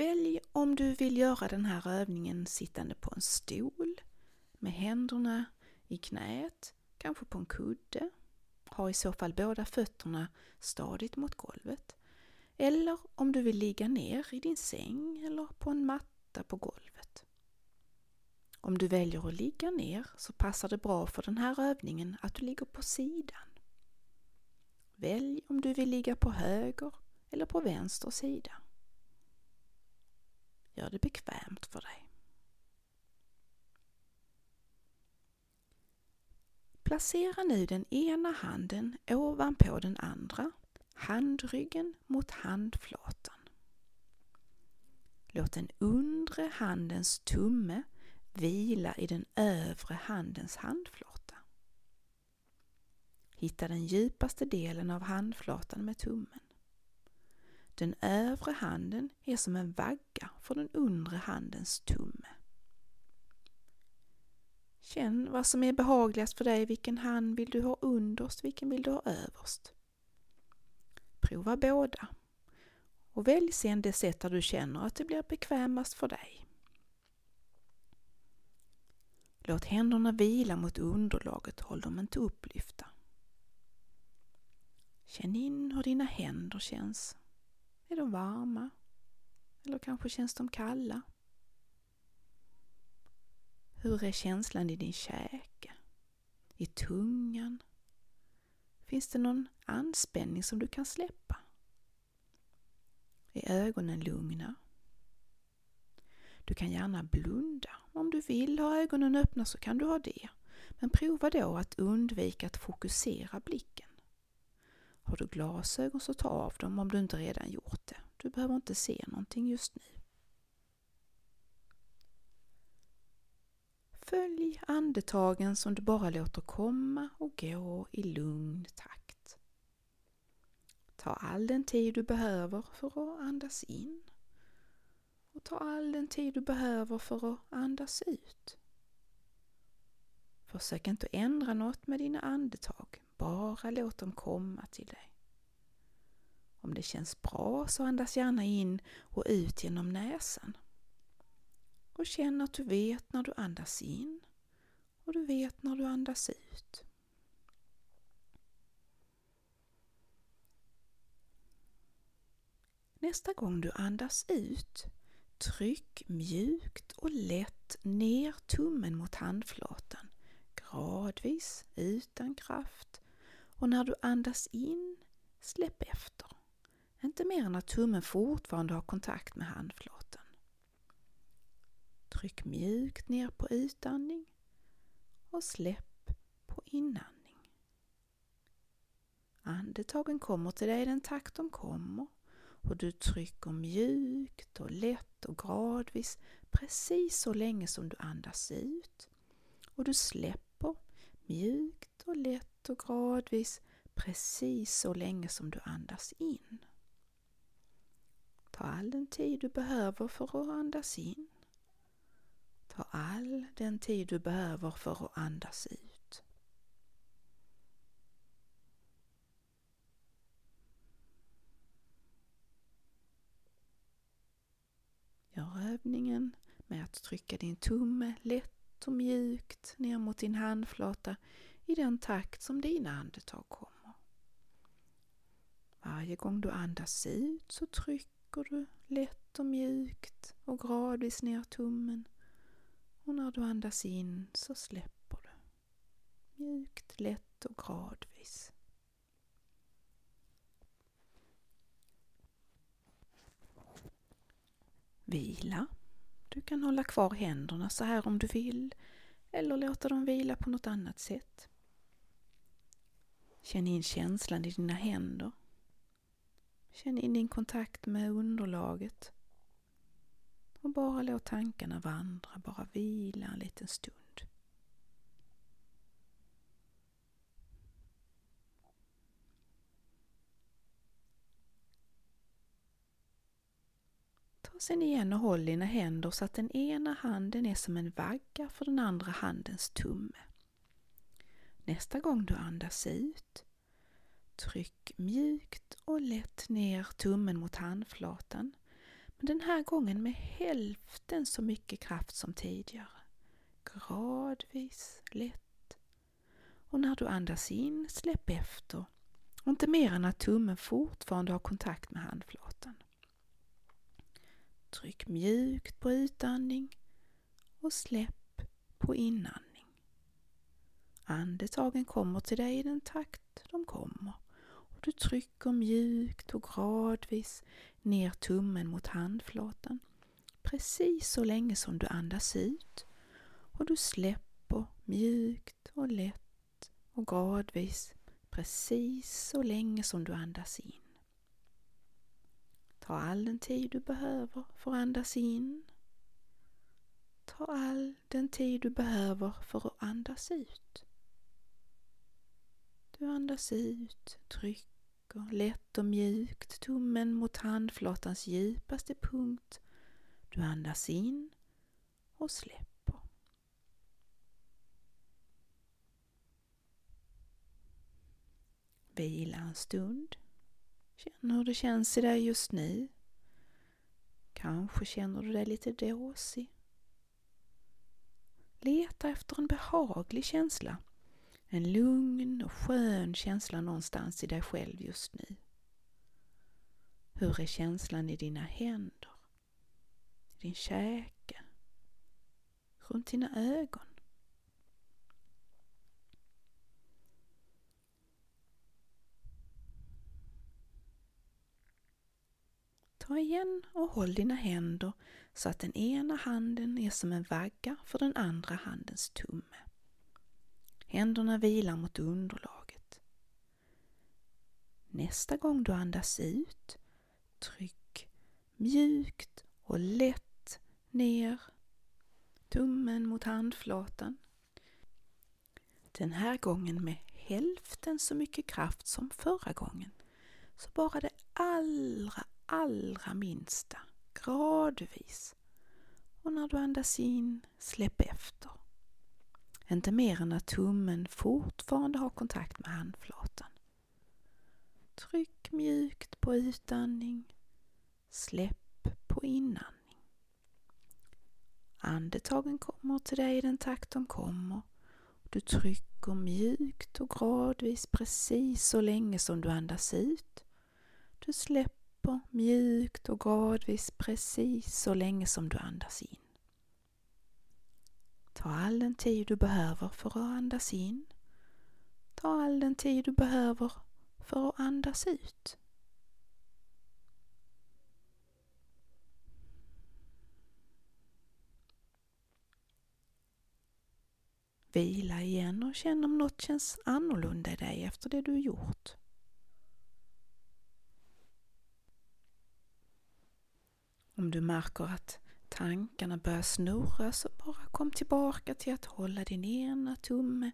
Välj om du vill göra den här övningen sittande på en stol med händerna i knät, kanske på en kudde. Ha i så fall båda fötterna stadigt mot golvet. Eller om du vill ligga ner i din säng eller på en matta på golvet. Om du väljer att ligga ner så passar det bra för den här övningen att du ligger på sidan. Välj om du vill ligga på höger eller på vänster sida. Gör det bekvämt för dig. Placera nu den ena handen ovanpå den andra, handryggen mot handflatan. Låt den undre handens tumme vila i den övre handens handflata. Hitta den djupaste delen av handflatan med tummen. Den övre handen är som en vagga för den undre handens tumme. Känn vad som är behagligast för dig. Vilken hand vill du ha underst? Vilken vill du ha överst? Prova båda och välj sedan det sätt där du känner att det blir bekvämast för dig. Låt händerna vila mot underlaget, håll dem inte upplyfta. Känn in hur dina händer känns. Är de varma? Eller kanske känns de kalla? Hur är känslan i din käke? I tungan? Finns det någon anspänning som du kan släppa? Är ögonen lugna? Du kan gärna blunda. Om du vill ha ögonen öppna så kan du ha det. Men prova då att undvika att fokusera blicken. Har du glasögon så ta av dem om du inte redan gjort det. Du behöver inte se någonting just nu. Följ andetagen som du bara låter komma och gå i lugn takt. Ta all den tid du behöver för att andas in och ta all den tid du behöver för att andas ut. Försök inte ändra något med dina andetag, bara låt dem komma till dig. Om det känns bra så andas gärna in och ut genom näsan. Och känn att du vet när du andas in och du vet när du andas ut. Nästa gång du andas ut, tryck mjukt och lätt ner tummen mot handflatan, gradvis, utan kraft. Och när du andas in, släpp efter. Inte mer än att tummen fortfarande har kontakt med handflatan. Tryck mjukt ner på utandning och släpp på inandning. Andetagen kommer till dig i den takt de kommer och du trycker mjukt och lätt och gradvis precis så länge som du andas ut och du släpper mjukt och lätt och gradvis precis så länge som du andas in. Ta all den tid du behöver för att andas in. Ta all den tid du behöver för att andas ut. Gör övningen med att trycka din tumme lätt och mjukt ner mot din handflata i den takt som dina andetag kommer. Varje gång du andas ut så trycker du lätt och mjukt och gradvis ner tummen och när du andas in så släpper du. Mjukt, lätt och gradvis. Vila. Du kan hålla kvar händerna så här om du vill eller låta dem vila på något annat sätt. Känn in känslan i dina händer. Känn in din kontakt med underlaget och bara låt tankarna vandra, bara vila en liten stund. Ta sen igen och håll dina händer så att den ena handen är som en vagga för den andra handens tumme. Nästa gång du andas ut Tryck mjukt och lätt ner tummen mot handflatan Men den här gången med hälften så mycket kraft som tidigare. Gradvis, lätt. Och när du andas in, släpp efter. Och inte mer än att tummen fortfarande har kontakt med handflatan. Tryck mjukt på utandning och släpp på inandning. Andetagen kommer till dig i den takt de kommer. Och du trycker mjukt och gradvis ner tummen mot handflatan precis så länge som du andas ut och du släpper mjukt och lätt och gradvis precis så länge som du andas in. Ta all den tid du behöver för att andas in. Ta all den tid du behöver för att andas ut. Du andas ut, trycker lätt och mjukt tummen mot handflatans djupaste punkt. Du andas in och släpper. Vila en stund. Känn hur det känns i dig just nu. Kanske känner du dig lite dåsig. Leta efter en behaglig känsla en lugn och skön känsla någonstans i dig själv just nu. Hur är känslan i dina händer? I din käke? Runt dina ögon? Ta igen och håll dina händer så att den ena handen är som en vagga för den andra handens tumme. Händerna vilar mot underlaget. Nästa gång du andas ut, tryck mjukt och lätt ner tummen mot handflatan. Den här gången med hälften så mycket kraft som förra gången. Så bara det allra, allra minsta, gradvis. Och när du andas in, släpp efter. Inte mer än att tummen fortfarande har kontakt med handflatan. Tryck mjukt på utandning. Släpp på inandning. Andetagen kommer till dig i den takt de kommer. Du trycker mjukt och gradvis precis så länge som du andas ut. Du släpper mjukt och gradvis precis så länge som du andas in. Ta all den tid du behöver för att andas in. Ta all den tid du behöver för att andas ut. Vila igen och känn om något känns annorlunda i dig efter det du gjort. Om du märker att tankarna börjar snurra så bara kom tillbaka till att hålla din ena tumme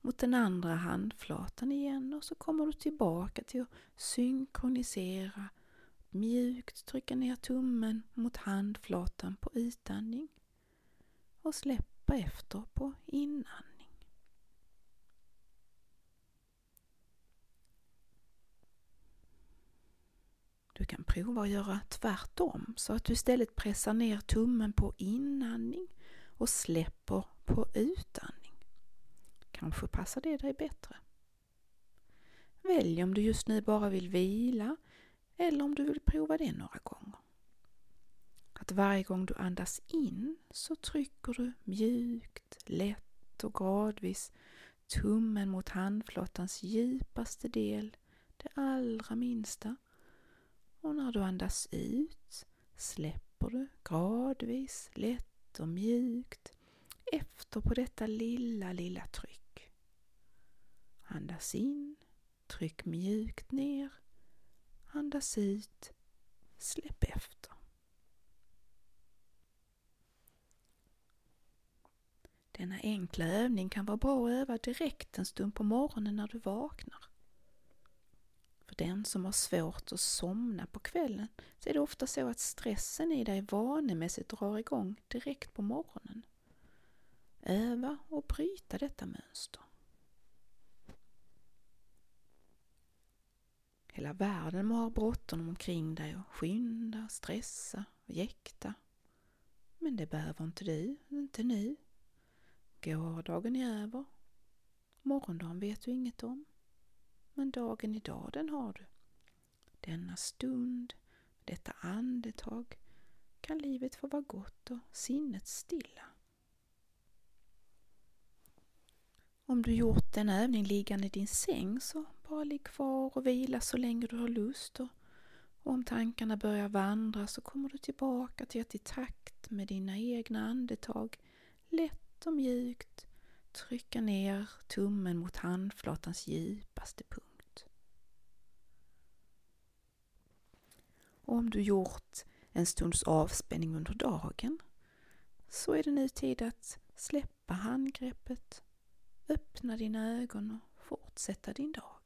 mot den andra handflatan igen och så kommer du tillbaka till att synkronisera. Mjukt trycka ner tummen mot handflatan på utandning och släppa efter på innan Du kan prova att göra tvärtom så att du istället pressar ner tummen på inandning och släpper på utandning. Kanske passar det dig bättre. Välj om du just nu bara vill vila eller om du vill prova det några gånger. Att varje gång du andas in så trycker du mjukt, lätt och gradvis tummen mot handflottans djupaste del, det allra minsta och när du andas ut släpper du gradvis, lätt och mjukt efter på detta lilla, lilla tryck. Andas in, tryck mjukt ner. Andas ut, släpp efter. Denna enkla övning kan vara bra att öva direkt en stund på morgonen när du vaknar. För den som har svårt att somna på kvällen så är det ofta så att stressen i dig vanemässigt drar igång direkt på morgonen. Öva och bryta detta mönster. Hela världen må ha bråttom omkring dig och skynda, stressa, och jäkta. Men det behöver inte du, inte nu. Gårdagen är över. Morgondagen vet du inget om. Men dagen idag, den har du. Denna stund, detta andetag, kan livet få vara gott och sinnet stilla. Om du gjort en övning liggande i din säng så bara ligg kvar och vila så länge du har lust. Och, om tankarna börjar vandra så kommer du tillbaka till att i takt med dina egna andetag lätt och mjukt trycka ner tummen mot handflatans djupaste punkt. Och om du gjort en stunds avspänning under dagen så är det nu tid att släppa handgreppet, öppna dina ögon och fortsätta din dag.